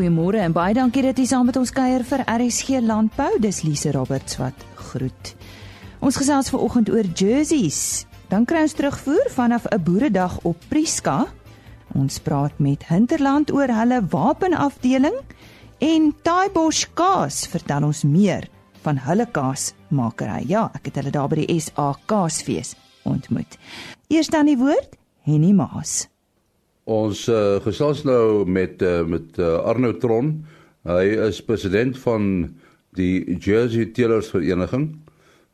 goeiemôre en baie dankie dat jy saam met ons kuier vir RSG Landbou. Dis Lise Roberts wat groet. Ons gesels vanoggend oor jerseys. Dan kry ons terugvoer vanaf 'n boeredag op Prieska. Ons praat met Hinterland oor hulle wapenafdeling en Taibosh Kaas vertel ons meer van hulle kaasmakery. Ja, ek het hulle daar by die SA Kaasfees ontmoet. Eers dan die woord Henny Maas. Ons uh, gesels nou met uh, met uh, Arno Tron. Hy is president van die Jersey Teelers Vereniging.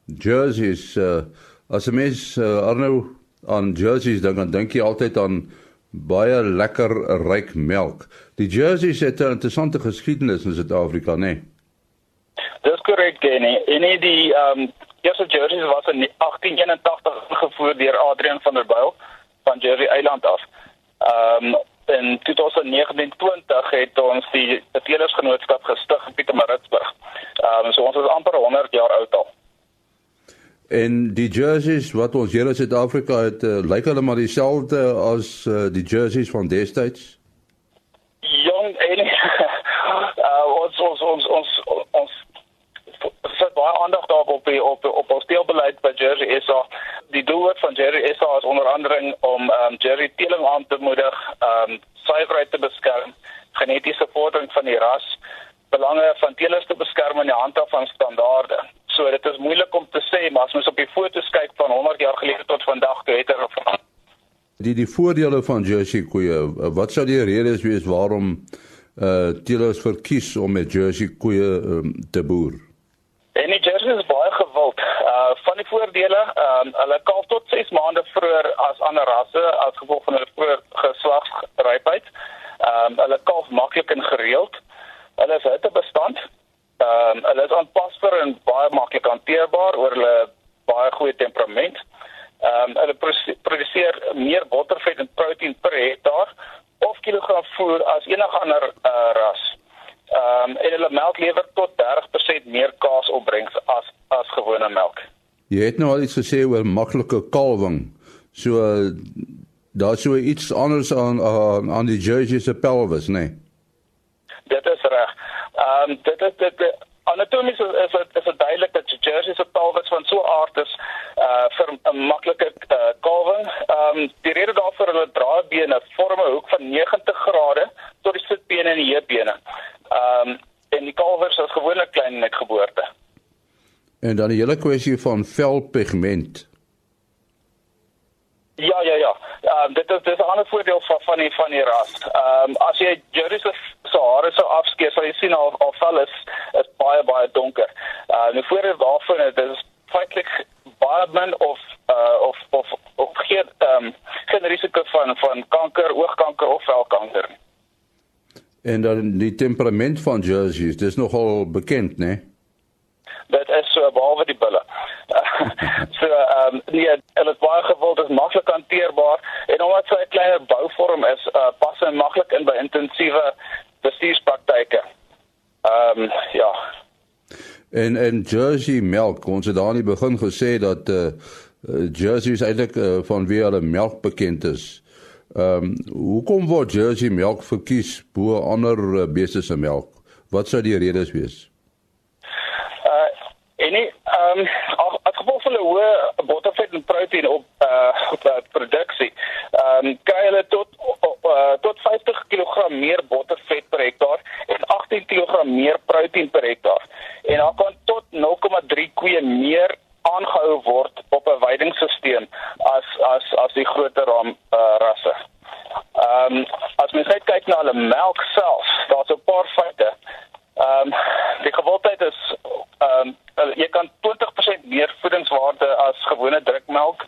Jersey is uh, as 'n mens uh, Arno aan jerseys dink dan dink jy altyd aan baie lekker ryk melk. Die jerseys het 'n interessante geskiedenis in Suid-Afrika, né? Nee? Dis korrek, Kenny. En die ehm um, eerste jerseys was in 1881 gevoer deur Adrian van der Byl van Jersey Eiland af. Ehm um, in 2019 het ons die Telersgenootskap gestig in Pietermaritzburg. Ehm um, so ons is amper 100 jaar oud al. En die jerseys wat ons hier in Suid-Afrika het, uh, lyk hulle maar dieselfde as uh, die jerseys van destyds? Jong, en uh, ons ons ons ons baie aandag daarop op op op ons deelbeleid by Jersey SA. Die doel van Jersey is onder andere om ehm um, Jersey teeling aan te moedig, ehm um, suiwerheid te beskerm, genetiese vordering van die ras, belange van teelers te beskerm en die handhaaf van standaarde. So dit is moeilik om te sê, maar as mens op die foto's kyk van 100 jaar gelede tot vandag, toe het er van die die voordele van Jersey koeie, wat sou die redes wees waarom uh teelers verkies om met Jersey koeie um, te boer? En die jersey is baie gewild. Uh van die voordele, ehm um, hulle kalf tot 6 maande vroeër as ander rasse as gevolg van hulle vroeë geslagsrypheid. Ehm um, hulle kalf maklik en gereeld. Hulle is hittebestand. Ehm um, hulle is aanpasbaar en baie maklik hanteerbaar oor hulle baie goeie temperament. Ehm um, hulle produseer meer bottervet en proteïen per hektaar of kilogram voer as enige ander uh, ras. Ehm um, en hulle melk lewer tot 30% meer kaasopbrengs as as gewone melk. Jy het nou al iets gesê oor maklike kalwing. So daar sou iets anders aan aan, aan die Jersey se pelvis? Nee? Dit is reg. Ehm um, dit is dit anatomies is is dit is duidelik dat die Jersey se pelvis van so aard is uh vir 'n maklike uh, kalwing. Ehm um, die rede daarvoor hulle draadbene vorm 'n hoek van 90 grade tot die sitbene en die heupbene. Ehm um, en die kalwers is gewoonlik klein met geboorte. En dan die hele kwessie van velpigment. Ja ja ja. Ehm um, dit is dis 'n ander voordeel van van die van die ras. Ehm um, as jy Jerry se se hare sou afskeer, sal jy sien al al vel is is baie baie donker. Ehm uh, die voordeel daarvan is dit is feitelik baie min of uh of of of geen ehm um, geen risiko van van kanker, oogkanker of velkanker nie. En dan die temperament van jerseys, dis nogal bekend, né? Nee? Dit is so behalwe die bulle. so ehm um, nee, hulle is baie gewild, is maklik hanteerbaar en omdat sy 'n kleiner bouvorm is, uh, maklik in by intensiewe bestuurspraktyke. Ehm um, ja. En en jersey melk, ons het daar in die begin gesê dat eh uh, jersey is eintlik uh, van wie hulle melk bekend is. Ehm um, hoekom word Jersey melk verkies bo ander uh, beeste se melk? Wat sou die redes wees? Uh en nie ehm um, as gevolg van 'n hoë bottervet en proteïen op uh op uh, produksie. Ehm um, kry hulle tot uh, tot 50 kg meer bottervet per hektaar en 18 kg meer proteïen per hektaar. En dan kan tot 0,3 koeie meer aangehou word op 'n weidingsisteem as as as die groter ram uh, rasse. Ehm um, as mens net kyk na hulle melk self, daar's 'n paar feite. Ehm um, die gewildheid is ehm um, jy kan 20% meer voedingswaarde as gewone drukmelk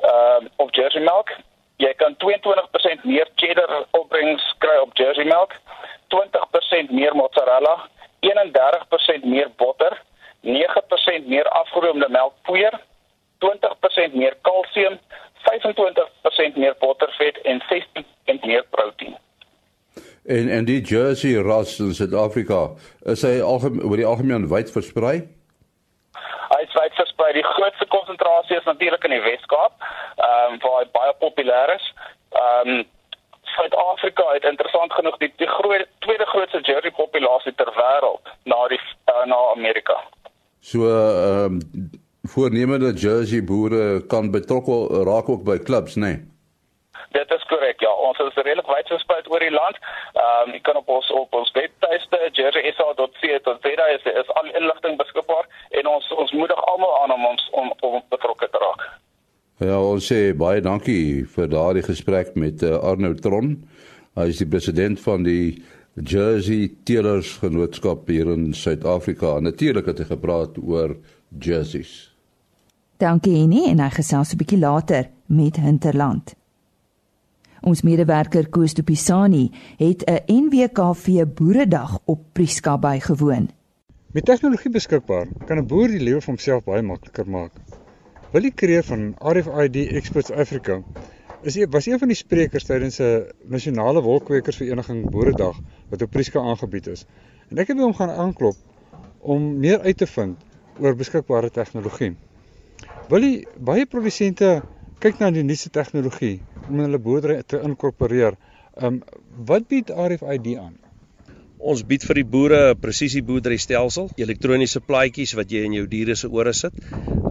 ehm um, of jersey melk. Jy kan 22% meer cheddar opbrengs kry op jersey melk, 20% meer mozzarella, 31% meer botter 9% meer afgeroomde melkpoeier, 20% meer kalsium, 25% meer bottervet en 16% meer proteïen. En en die Jersey ras in Suid-Afrika, is hy algemeen oor die algemeen wyd versprei? Hy is wyd versprei. Die grootste konsentrasie is natuurlik in die Wes-Kaap, ehm um, waar hy baie populêr is. Ehm um, Suid-Afrika het interessant genoeg die, die groot tweede grootste jersey populasie ter wêreld na die uh, na Amerika. So ehm um, voornemende jersey boere kan betrokke raak ook by klubs, né? Nee? Dit is korrek. Ja, ons is redelik wyd versprei oor die land. Ehm um, jy kan op ons op ons webtuiste jerseysa.co.za is is al inligting beskikbaar en ons ons moedig almal aan om ons om, om betrokke te raak. Ja, ons sê baie dankie vir daardie gesprek met uh, Arno Tron. Hy is die president van die Jersey Teelers Genootskap hier in Suid-Afrika. Natuurlik het hy gepraat oor jerseys. Dankie Annie en hy gesels 'n bietjie later met Hinterland. Ons medewerker Koos de Pisani het 'n NWKV Boeredag op Prieska bygewoon. Met tegnologie beskikbaar, kan 'n boer die lewe vir homself baie makliker maak. Willie Kreer van RFID Experts Africa is hy was een van die sprekers tydens 'n nasionale wolkwekersvereniging Boeredag wat op Prieska aangebied is. En ek het by hom gaan aanklop om meer uit te vind oor beskikbare tegnologie. Willie, baie produsente kyk na die nuutste tegnologie om hulle boerdery te inkorporeer. Ehm um, wat bied RFID aan? Ons bied vir die boere 'n presisieboerdery stelsel, elektroniese plaatjies wat jy in jou diere se ore sit.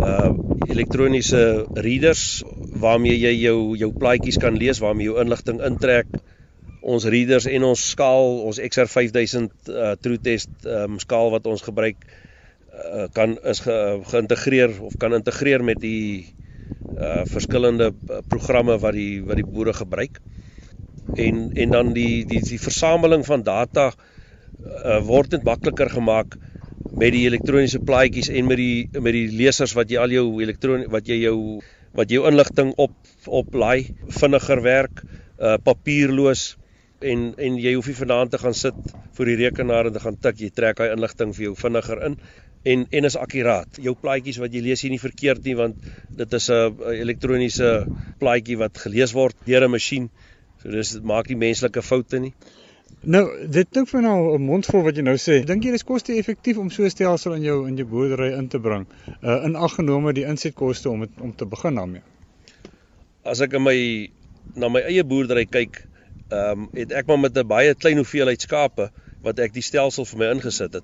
Uh elektroniese readers waarmee jy jou jou plaatjies kan lees, waarmee jou inligting intrek. Ons readers en ons skaal, ons XR 5000 uh True Test um skaal wat ons gebruik uh, kan is ge, geïntegreer of kan integreer met die uh verskillende programme wat die wat die boere gebruik. En en dan die die die versameling van data uh, word dit makliker gemaak met die elektroniese plaatjies en met die met die lesers wat jy al jou elektron wat jy jou wat jou inligting op op laai vinniger werk uh papierloos en en jy hoef nie vanaand te gaan sit voor die rekenaar en te gaan tik jy trek daai inligting vir jou vinniger in en en is akkuraat jou plaatjies wat jy lees hier nie verkeerd nie want dit is 'n elektroniese plaatjie wat gelees word deur 'n masjien so dis dit maak nie menslike foute nie Nou, dit klink vir nou 'n mondvol wat jy nou sê. Dink jy dis koste-effektief om so 'n stelsel in jou in jou boerdery in te bring? Uh in aggenome die insetkoste om het, om te begin daarmee. As ek in my na my eie boerdery kyk, ehm um, het ek maar met 'n baie klein hoeveelheid skape wat ek die stelsel vir my ingesit het.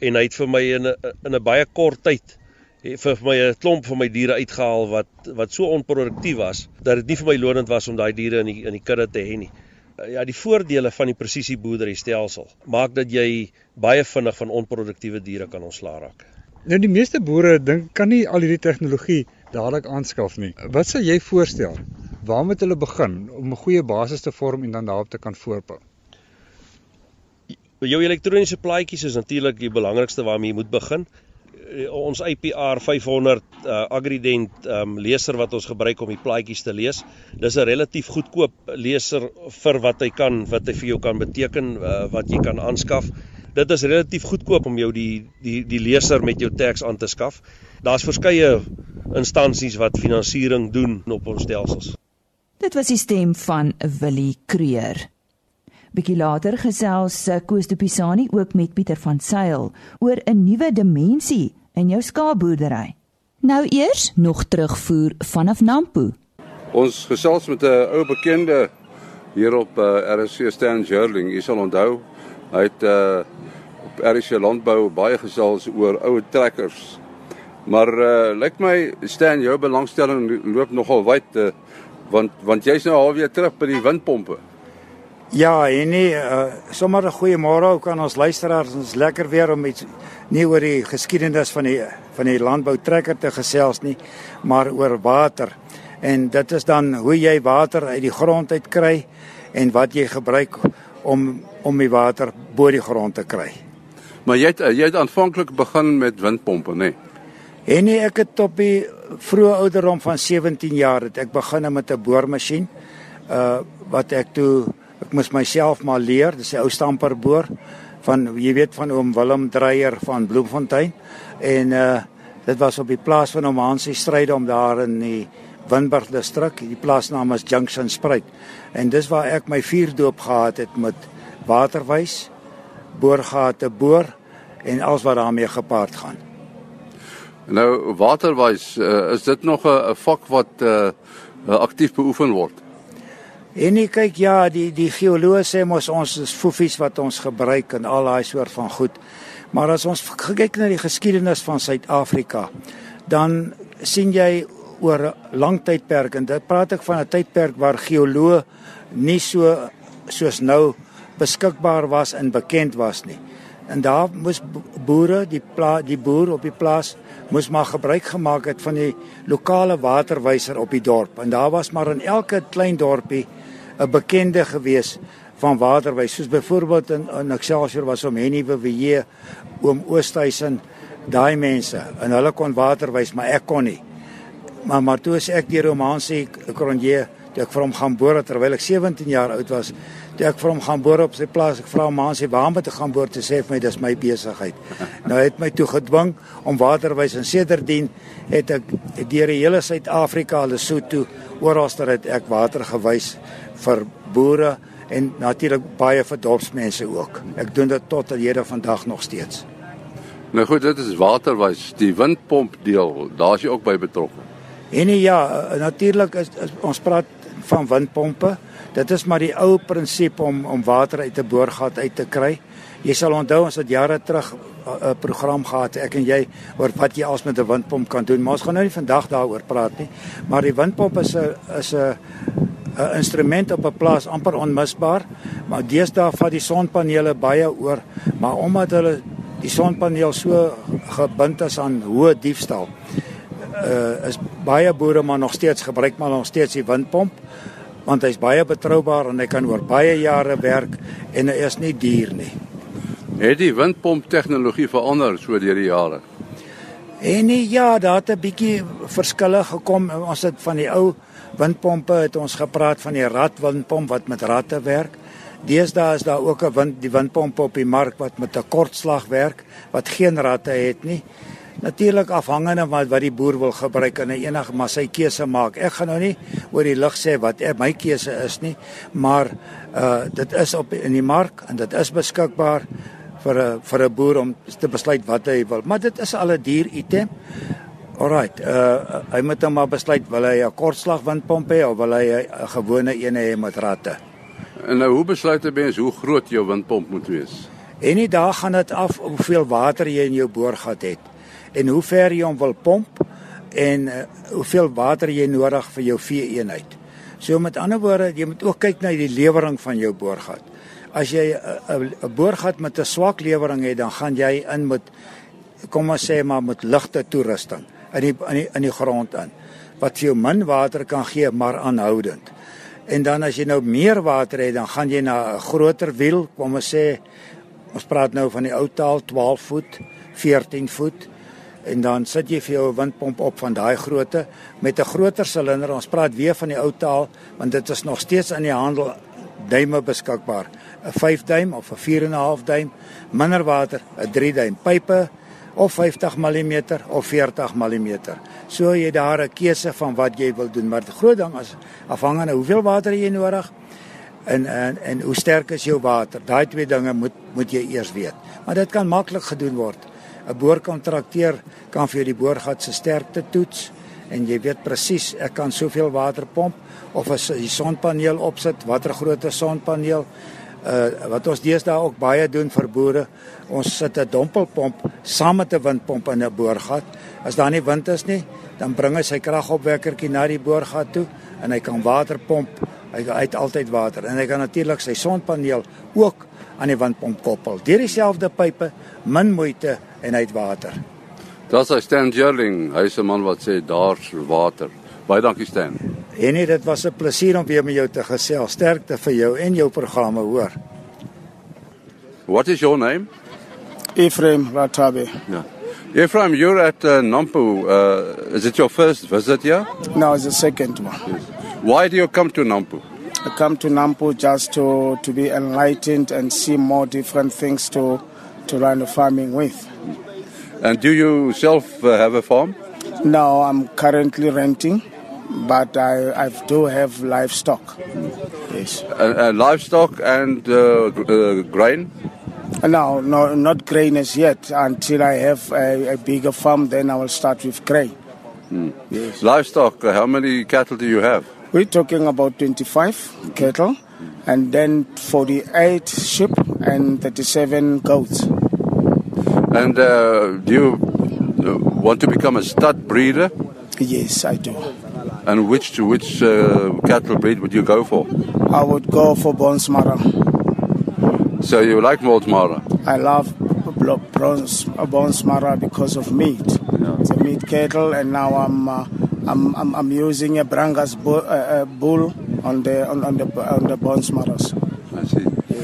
En hy het vir my in 'n in 'n baie kort tyd vir my 'n klomp van my diere uitgehaal wat wat so onproduktief was dat dit nie vir my lonend was om daai diere in die in die kudde te hê nie. Eh, ja, die voordele van die presisieboerdery stelsel maak dat jy baie vinnig van onproduktiewe diere kan ontslaa raak. Nou die meeste boere dink kan nie al hierdie tegnologie dadelik aanskaf nie. Wat sou jy voorstel? Waar moet hulle begin om 'n goeie basis te vorm en dan daarop te kan voortbou? Jou elektroniese plaatjies is natuurlik die belangrikste waarmee jy moet begin. Eh, ons IPR 500 uh, Agrident um, leser wat ons gebruik om die plaatjies te lees. Dis 'n relatief goedkoop leser vir wat hy kan wat hy vir jou kan beteken uh, wat jy kan aanskaf. Dit is relatief goedkoop om jou die die die leser met jou tags aan te skaf. Daar's verskeie instansies wat finansiering doen op ons stelsels. Dit was die stem van Willie Kreur. Bietjie later gesels Koos de Pisani ook met Pieter van Sail oor 'n nuwe dimensie in jou skaapboerdery. Nou eers nog terugvoer vanaf Nampo. Ons gesels met 'n ou bekende hier op uh, eh, RC Stan Jerling. Jy sal onthou hy het uh, op RC landbou baie gesels oor ou trekkers. Maar uh, lyk my Stan jou belangstelling loop nogal wyd uh, want want jy's nou alweer terug by die windpompe. Ja, en nee, uh, sommer 'n goeie môre ook aan ons luisteraars. Ons lekker weer om iets nie oor die geskiedenis van die van die landboutrekker te gesels nie, maar oor water. En dit is dan hoe jy water uit die grond uit kry en wat jy gebruik om om die water bo die grond te kry. Maar jy het jy het aanvanklik begin met windpompe, nê? Nee? En nee, ek het op die vroeë ouderdom van 17 jaar het ek begin met 'n boormasjien. Uh wat ek toe ek moes myself maar leer, dis 'n ou stamperboor van jy weet van oom Willem Dreyer van Bloemfontein en uh dit was op die plaas van oom Hansie stryde om daar in die Winburg distrik, die plaasnaam is Junction Spruit. En dis waar ek my vierdoop gehad het met waterwys, boorgate boor en alles wat daarmee gepaard gaan. Nou waterwys, uh, is dit nog 'n vak wat uh aktief beoefen word? En nie kyk ja, die die geoloë sê mos ons is foefies wat ons gebruik en al daai soort van goed. Maar as ons kyk na die geskiedenis van Suid-Afrika, dan sien jy oor 'n lang tydperk en dit praat ek van 'n tydperk waar geoloë nie so soos nou beskikbaar was en bekend was nie. En daar moes boere, die pla, die boer op die plaas moes maar gebruik gemaak het van die lokale waterwyser op die dorp. En daar was maar in elke klein dorpie 'n bekende gewees van waterwys, soos byvoorbeeld in, in Excelsior was om Henny Wewe, oom Oosthuizen, daai mense en hulle kon waterwys, maar ek kon nie. Maar maar toe as ek die romansie Kronje, toe ek vir hom gaan boor terwyl ek 17 jaar oud was, toe ek vir hom gaan boor op sy plaas, ek vra hom aan sy waar moet ek gaan boor te sê vir my dis my besigheid. Nou het my toe gedwing om waterwys en sedertdien het ek deur die hele Suid-Afrika, Lesotho, oral het ek water gewys vir boere en natuurlik baie vir dorpsmense ook. Ek doen dit tot aan hede vandag nog steeds. Nou goed, dit is waterwys, die windpomp deel, daar's jy ook by betrokke. En ja, natuurlik is, is ons praat van windpompe. Dit is maar die ou prinsip om om water uit 'n boorgat uit te kry. Jy sal onthou ons het jare terug 'n program gehad ek en jy oor wat jy als met 'n windpomp kan doen. Maar ons gaan nou nie vandag daaroor praat nie. Maar die windpomp is 'n is 'n 'n instrument op 'n plaas amper onmisbaar, maar deesdae vat die sonpanele baie oor, maar omdat hulle die sonpaneel so gebind is aan hoë diefstal, uh, is baie boere maar nog steeds gebruik maar nog steeds die windpomp want hy's baie betroubaar en hy kan oor baie jare werk en hy is nie duur nie. Het die windpomp tegnologie verander so deur die jare? En nee, ja, daar het 'n bietjie verskille gekom. Ons het van die ou windpompe het ons gepraat van die radwindpomp wat met ratte werk. Deesdae is daar ook 'n wind die windpomp op die mark wat met 'n kortslag werk wat geen ratte het nie. Natuurlik afhangende van wat, die boer wil gebruik en enige maar sy keuse maak. Ek gaan nou nie oor die lig sê wat ek, my keuse is nie, maar uh dit is op in die mark en dit is beskikbaar vir 'n vir 'n boer om te besluit wat hy wil. Maar dit is al 'n duur item. Alrite, uh hy moet dan maar besluit wil hy 'n kortslag windpomp hê of wil hy 'n gewone een hê met ratte. En nou hoe besluit 'n mens hoe groot jou windpomp moet wees? En nie daar gaan dit af hoeveel water jy in jou boorgat het en hoe ver jy hom wil pomp en uh, hoeveel water jy nodig vir jou vee eenheid. So met ander woorde, jy moet ook kyk na die lewering van jou boorgat. As jy 'n 'n boorgat met 'n swak lewering het, dan gaan jy in met kom ons sê maar met ligte toerusting in die in die in die grond in wat vir jou min water kan gee maar aanhoudend. En dan as jy nou meer water het, dan gaan jy na 'n groter wiel, kom ons sê ons praat nou van die ou taal 12 voet, 14 voet en dan sit jy vir jou 'n windpomp op van daai grootte met 'n groter silinder. Ons praat weer van die ou taal want dit is nog steeds in die handel duime beskikbaar. 'n 5 duim of 'n 4 en 'n half duim, minder water, 'n 3 duim pype of 50 mm of 40 mm. So jy daar 'n keuse van wat jy wil doen, maar die groot ding is afhangende hoeveel water jy nodig en en en hoe sterk is jou water. Daai twee dinge moet moet jy eers weet. Maar dit kan maklik gedoen word. 'n Boorkontrakteur kan vir jou die boorgat se sterkte toets en jy weet presies ek kan soveel water pomp of as jy sonpaneel opsit, watter grootte sonpaneel uh wat ons deesdae ook baie doen vir boere. Ons sit 'n dompelpomp saam met 'n windpomp in 'n boorgat. As daar nie wind is nie, dan bring hy sy kragopwekkertjie na die boorgat toe en hy kan water pomp. Hy het altyd water en hy kan natuurlik sy sonpaneel ook aan die windpomp koppel. Deur dieselfde pype, min moeite en hy het water. Das is Stan Jerling, hy is 'n man wat sê daar's water. Baie dankie Stan. En nee, dit was 'n plesier om weer met jou te gesels. Sterkte vir jou en jou programme, hoor. What is your name? Ephraim Ratabe. Yeah. Ephraim, you're at uh, Nampu. Uh, is it your first visit here? Now it's the second one. Yes. Why do you come to Nampu? I come to Nampu just to, to be enlightened and see more different things to, to run a farming with. And do you self uh, have a farm? No, I'm currently renting, but I, I do have livestock. Yes. Uh, uh, livestock and uh, gr- uh, grain? No, no, not grain as yet. Until I have a, a bigger farm, then I will start with grain. Yes. Livestock, uh, how many cattle do you have? We're talking about 25 cattle and then 48 sheep and 37 goats. And uh, do you uh, want to become a stud breeder? Yes, I do. And which to which uh, cattle breed would you go for? I would go for Bonsmara. So you like Moldsmara? I love bronze, Bonsmara because of meat. It's a meat cattle, and now I'm uh, I'm, I'm I'm using a Brangas bull, uh, uh, bull on the on, on the on the. I see.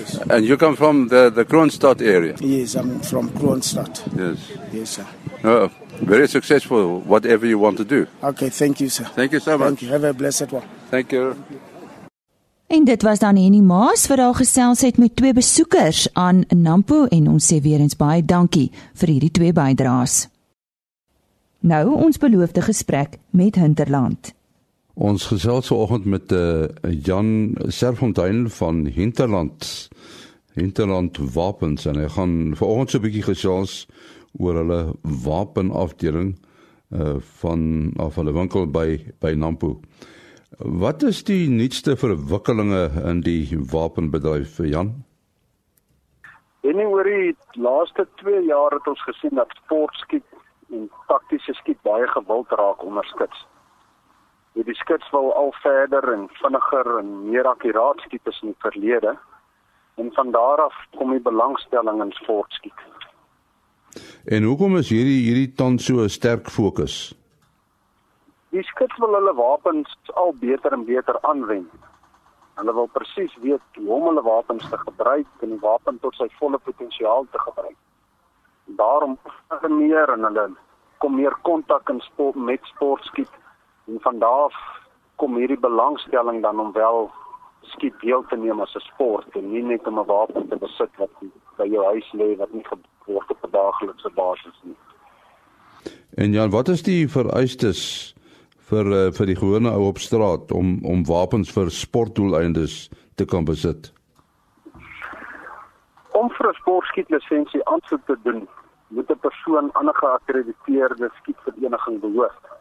Yes. And you come from the the Kroonstad area? Yes, I'm from Kroonstad. Yes. Yes, sir. Uh, very successful, whatever you want to do. Okay, thank you, sir. Thank you so Thank much. you. Have a blessed one. Thank you. En dit was dan Henny Maas vir haar gesels het met twee besoekers aan Nampo en ons sê weer eens baie dankie vir hierdie twee bydraes. Nou ons beloofde gesprek met Hinterland. Ons gesels vanoggend met uh, Jan Serfontein van Hinterland. Hinterland Wapens en hy gaan vanoggend so 'n bietjie gesels oor hulle wapenafdeling uh van of hulle winkel by by Nampo. Wat is die nuutste verwikkelinge in die wapenbedryf vir Jan? Nie oor die laaste 2 jaar het ons gesien dat sportskiet en taktiese skiet baie gewild raak onder skits. Hierdie skits wil al verder en vinniger en meer akkuraat skiet as in die verlede. En van daar af kom die belangstelling in sportskiet. En hoekom is hierdie hierdie tans so 'n sterk fokus? Die skits wil hulle wapens al beter en beter aanwend. Hulle wil presies weet hoe om hulle wapens te gebruik en die wapen tot sy volle potensiaal te gebruik. Daarom hulle meer en hulle kom meer kontak in sport met sportskiet en van daar af kom hierdie belangstelling dan om wel skiet deel te neem as 'n sport en nie net om 'n wapen te besit wat by jou huis lê wat nie word op 'n daaglikse basis nie. En Jan, wat is die vereistes vir uh, vir die gewone ou op straat om om wapens vir sportdoeleindes te kan besit? Om vir 'n sportskietlisensie aansoek te doen, moet 'n persoon aan 'n geakkrediteerde skietvereniging behoort.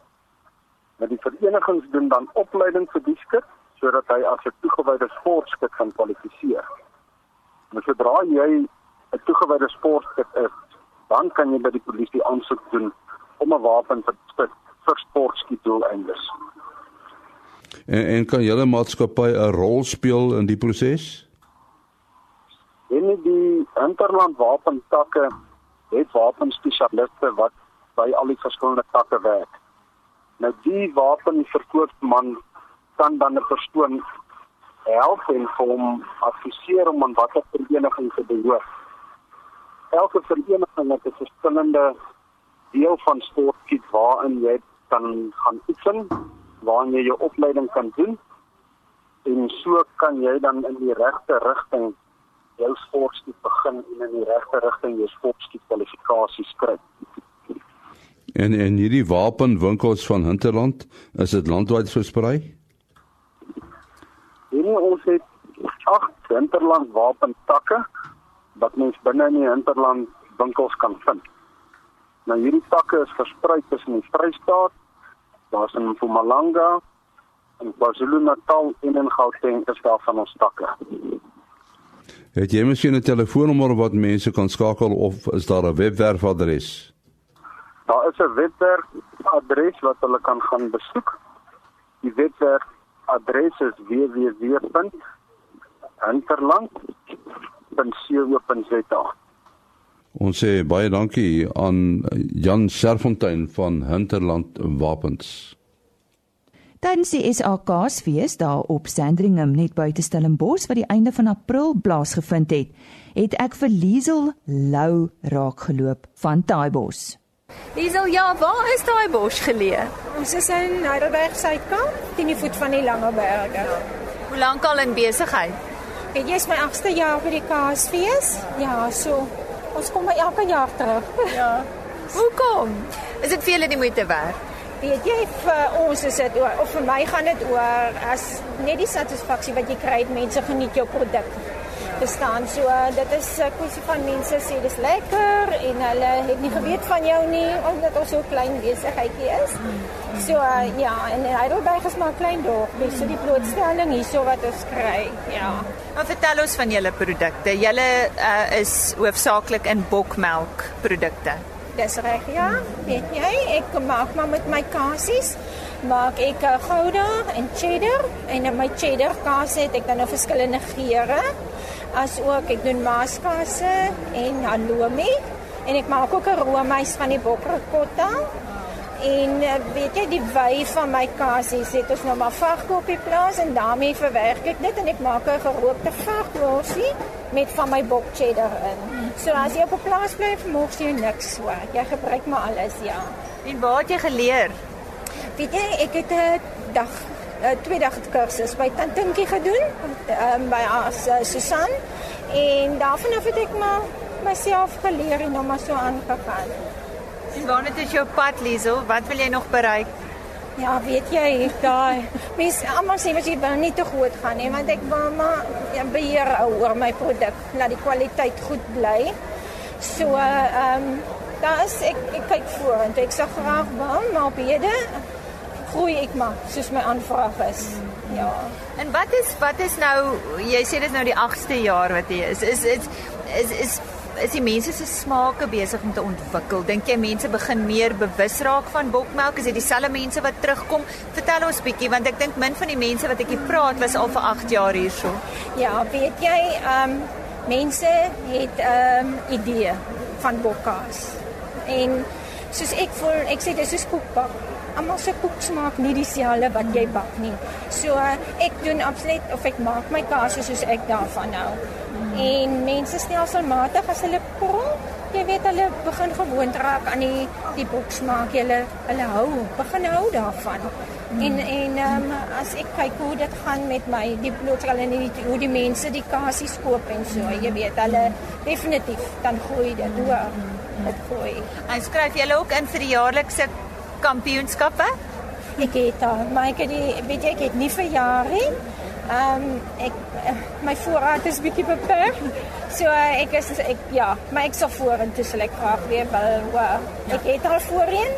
Nou die verenigings doen dan opleiding vir die skit sodat hy as 'n toegewyde sportskit kan kwalifiseer. Nou sodra jy 'n toegewyde sportskit is, dan kan jy by die polisie aansoek doen om 'n wapen te besit vir sportskietdoeleindes. En en kan julle maatskappy 'n rol speel in die proses? En die interland wapentakke het wapenspesialiste wat by al die verskillende takke werk. Nou die wapenverkoopman kan dan 'n persoon help en hom adviseer om aan watter vereniging te behoort. Elke vereniging het 'n verskillende deel van sportskiet waarin jy kan gaan oefen, waarin jy jou opleiding kan doen en so kan jy dan in die regte rigting jou sportskiet begin en in die regte rigting jou sportskiet kwalifikasies kry. En en hierdie wapenwinkels van Hinterland, is dit landwyd versprei? En ons het agt hinterland wapentakke wat mens binne in die hinterland winkels kan vind. Nou hierdie takke is versprei tussen die Vrystaat, daar's in Mpumalanga, in KwaZulu-Natal en in Gauteng is daar van ons takke. Het jy miskien 'n telefoonnommer wat mense kan skakel of is daar 'n webwerfadres? Daar is 'n webwerfadres wat hulle kan gaan besoek. Die webwerfadres is www.hinterland.co.za. Ons sê baie dankie aan Jan Serfontein van Hinterland Wapens. Tydens die SAKsfees daar op Sandringham net buite Stellenbosch wat die einde van April plaasgevind het, het ek vir Liesel Lou raak geloop van Taaibos. Liesel, ja, waar is daai bos geleë? Ons is in Heidelberg Suidkamp, teen die voet van die Lange Berge. Hoe lank al in besigheid? Ek is my 8ste jaar by die Kaasfees. Ja, so ons kom by elke jaar terug. Ja. Hoekom? Is dit vir julle die moeite werd? Weet jy vir ons is dit oor of vir my gaan dit oor as net die satisfaksie wat jy kry, mense geniet jou produk. Te staan. So uh, dit is 'n uh, kwessie van mense sê dis lekker en hulle het nie geweet van jou nie omdat ons so klein besigheidjie is. So uh, ja, en Heidelberg is maar 'n klein dorpie, so die blootstelling hierso wat ons kry. Ja. Maar vertel ons van julle produkte. Julle uh, is hoofsaaklik in bokmelk produkte. Dis reg, ja. Weet jy, ek maak maar met my kasies maak ek gouda en cheddar en in my cheddar kaas het ek dan nou verskillende geure. As ook ek doen maaskasse en halloumi en ek maak ook 'n roomys van die bokricotta. En uh, weet jy die wy van my kasies het ons nou maar varke op die plaas en daarmee verwerk ek dit en ek maak 'n gerookte varkworsie met van my bok cheddar in. So as jy op 'n plaas bly, vermoeg jy niks so. Jy gebruik maar alles, ja. En waar het jy geleer? Weet jy, ek het 'n dag 'n twee dag kursus by Tantinkie gedoen, um, by as uh, Susan en daarvan af het ek maar myself geleer en nou maar so aangegaan. En waar het jy op pad, Liesel? Wat wil jy nog bereik? Ja, weet jy, daai mense almal sê wat jy wil nie te groot gaan nie, want ek wil maar ja, beheer oor my produk, laat die kwaliteit goed bly. So, ehm um, daar is ek ek kyk vorentoe. Ek sê graag wel, maar op hede groei ek maar soos my aanvraag is. Ja. En wat is wat is nou jy sê dit nou die 8ste jaar wat jy is. Is is is is is die mense se smake besig om te ontwikkel. Dink jy mense begin meer bewus raak van bokmelk? Is dit dieselfde mense wat terugkom? Vertel ons bietjie want ek dink min van die mense wat ek hier praat was al vir 8 jaar hierso. Ja, weet jy, ehm um, mense het 'n um, idee van bokkaas. En soos ek voel, ek sê dis soos koekbak almal se koek smaak nie dieselfde wat jy bak nie. So ek doen absoluut of ek maak my kaas soos ek daarvan hou. Mm. En mense stelselmatig as hulle proe, jy weet hulle begin gewoond raak aan die die boksmaak. Hulle hulle hou, begin hou daarvan. Mm. En en um, as ek kyk hoe dit gaan met my die blootsel en die hoe die mense die kasies koop en so, jy weet hulle definitief dan groei dit hoor. Dit groei. En skryf jy ook in vir die jaarlikse kampioenskappe? Ek het al, maar ek het die weet jy ek het nie vir jare nie. Ehm um, ek eh, my voorraad is bietjie beperk. So ek is ek ja, maar ek sal vorentoe sal ek graag weer wil. Ek het al voorheen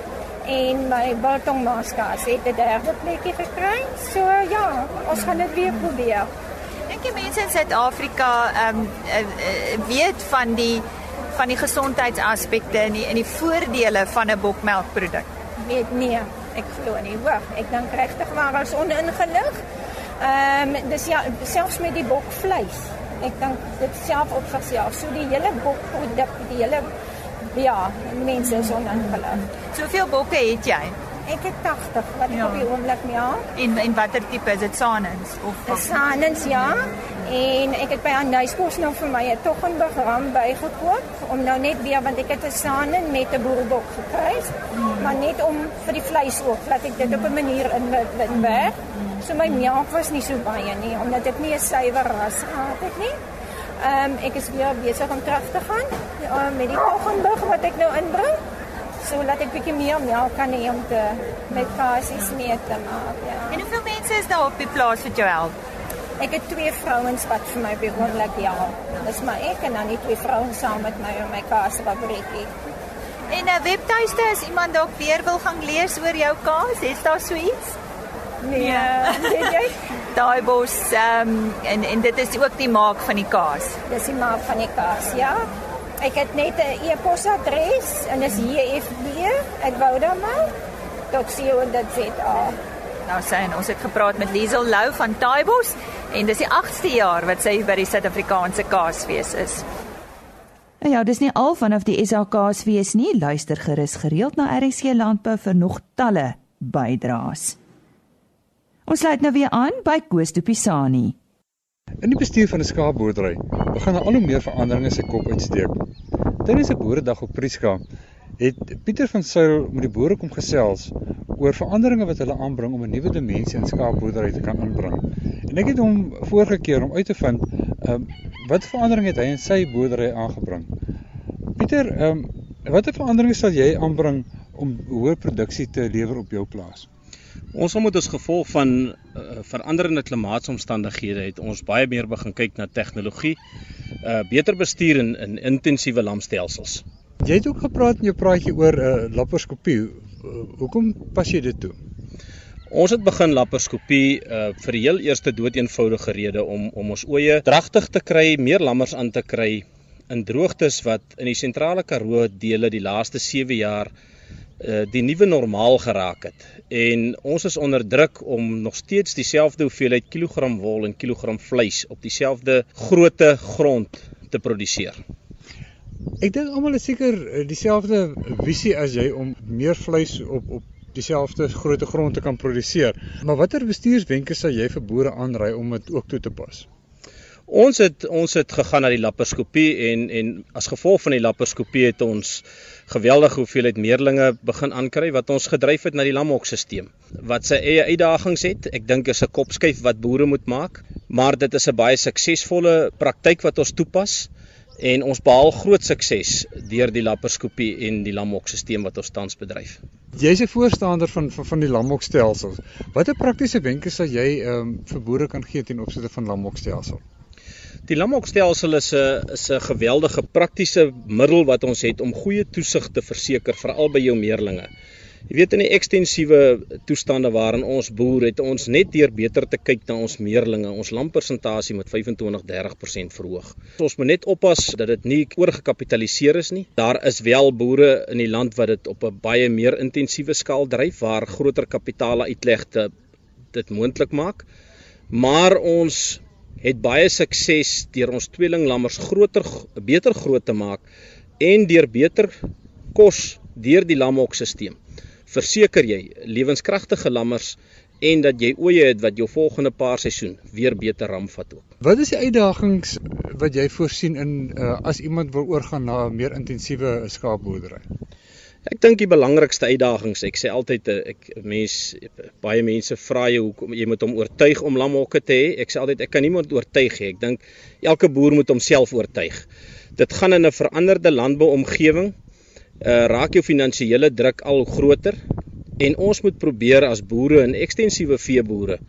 en my biltong maskas het 'n derde plekkie gekry. So ja, ons gaan dit weer probeer. Dink jy mense in Suid-Afrika ehm um, weet van die van die gesondheidsaspekte en die en die voordele van 'n bokmelkproduk? Weet nee, ek glo nie. Hoor, ek dink regtig maar as oningelig. Ehm um, dis ja selfs met die bokvleis. Ek dink dit self op sigself. So die hele bokproduk, die hele ja, mense is oningelig. Soveel bokke het jy? Ek het 80 wat ek ja. op die oomblik ja. En en watter tipe is dit Sanens of Sanens ja. En ek het by Anhuiskos nou vir my 'n toggenbig ram bygekoop om nou net weer want ek het 'n Sanen met 'n boerbok gekry. Maar net om vir die vleis ook, laat ek dit op 'n manier in in werk. So my melk was nie so baie nie omdat ek nie 'n suiwer ras gehad het nie. Ehm um, ek is weer besig om terug te gaan uh, met die toggenbig wat ek nou inbring. So laat ek bietjie meer melk kan hê om te met kasies mee te maak, ja. En hoeveel mense is daar op die plaas wat jou help? Ek het twee vrouens wat vir my behoorlik ja. Dis maar ek en dan die twee vrouens saam met my in my kaasfabriekie. En 'n webtuiste as iemand dalk weer wil gaan lees oor jou kaas, het daar so iets? Nee, jy? Daai bos ehm um, en en dit is ook die maak van die kaas. Dis die maak van die kaas, ja. Ek het net 'n e-posadres en dis jfb@vodama.co.za. Nou sê ons het gepraat met Liesel Lou van Taaibos en dis die 8ste jaar wat sy by die Suid-Afrikaanse Kaasfees is. En ja, dis nie al vanaf die SAKsfees nie. Luister gerus gereeld na RSC Landbou vir nog talle bydraes. Ons sluit nou weer aan by Koos de Pisani. In die bestuur van 'n skaapboerdery begin al hoe meer veranderinge se kop uitsteek. Tydens 'n boeredag op Prieska het Pieter van Sail met die boere kom gesels oor veranderinge wat hulle aanbring om 'n nuwe dimensie in skaapboerdery te kan inbring. En ek het hom vorige keer om uit te vind, ehm um, wat veranderinge het hy in sy boerdery aangebring? Pieter, ehm um, watter veranderinge sal jy aanbring om hoër produksie te lewer op jou plaas? Ons sal met as gevolg van uh, veranderende klimaatsomstandighede het ons baie meer begin kyk na tegnologie uh beter bestuur in, in intensiewe lamstelsels. Jy het ook gepraat in jou praatjie oor 'n uh, laparoskopie. Uh, hoekom pas jy dit toe? Ons het begin laparoskopie uh vir die heel eerste doeteenvoudige rede om om ons oeye dragtig te kry, meer lammers aan te kry in droogtes wat in die sentrale Karoo dele die laaste 7 jaar uh die nuwe normaal geraak het. En ons is onder druk om nog steeds dieselfde hoeveelheid kilogram wol en kilogram vleis op dieselfde grootte grond te produseer. Ek dink almal is seker eh, dieselfde visie as jy om meer vleis op op dieselfde grootte grond te kan produseer. Maar watter bestuurswenke sal jy vir boere aanraai om dit ook toe te pas? Ons het ons het gegaan na die laparoskopie en en as gevolg van die laparoskopie het ons geweldige hoeveelheid meerlinge begin aankry wat ons gedryf het na die lamhokstelsel wat sy eie uitdagings het. Ek dink is 'n kopskuif wat boere moet maak, maar dit is 'n baie suksesvolle praktyk wat ons toepas en ons behaal groot sukses deur die laparoskopie en die lamhokstelsel wat ons tans bedryf. Jy's 'n voorstander van van, van die lamhokstelsels. Watter praktiese wenke sal jy ehm um, vir boere kan gee ten opsigte van lamhokstelsels? Die lamhokstelsel is 'n is 'n geweldige praktiese middel wat ons het om goeie toesig te verseker veral by jou meerlinge. Jy weet in die ekstensiewe toestande waarin ons boer het ons net deur beter te kyk na ons meerlinge, ons lampersentasie met 25-30% verhoog. Ons moet net oppas dat dit nie oorgekapitaliseer is nie. Daar is wel boere in die land wat dit op 'n baie meer intensiewe skaal dryf waar groter kapitale uitlegte dit moontlik maak. Maar ons het baie sukses deur ons tweelinglammers groter beter groot te maak en deur beter kos deur die lamhokstelsel verseker jy lewenskragtige lammers en dat jy oeye het wat jou volgende paar seisoen weer beter ramvat ook. Wat is die uitdagings wat jy voorsien in uh, as iemand wil oorgaan na 'n meer intensiewe skaapboerdery? Ek dink die belangrikste uitdagings, ek sê altyd eh, ek mens baie mense vra jy hoekom jy moet hom oortuig om lamhokke te hê. Ek sê altyd ek kan niemand oortuig nie. Ek dink elke boer moet homself oortuig. Dit gaan in 'n veranderde landbouomgewing uh, raak jou finansiële druk al groter en ons moet probeer as boere en ekstensiewe veeboere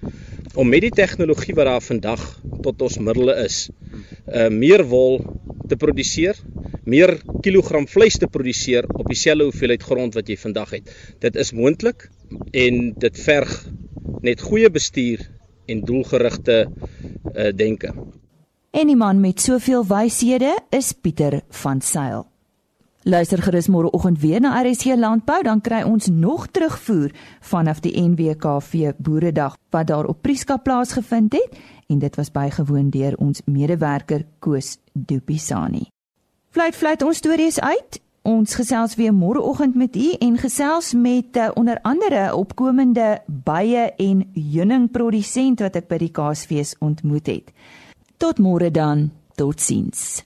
om met die tegnologie wat daar vandag tot ons middele is, uh meer wol te produseer, meer kilogram vleis te produseer op dieselfde hoeveelheid grond wat jy vandag het. Dit is moontlik en dit verg net goeie bestuur en doelgerigte uh denke. En die man met soveel wyshede is Pieter van Sail. Luister gerus môreoggend weer na RSC Landbou, dan kry ons nog terugvoer vanaf die NWKV Boeredag wat daar op Prieska plaasgevind het en dit was bygewoon deur ons medewerker Koos Dupisani. Fluit fluit ons stories uit. Ons gesels weer môreoggend met u en gesels met uh, onder andere opkomende baie en heuningprodusent wat ek by die Kaasfees ontmoet het. Tot môre dan. Totsiens.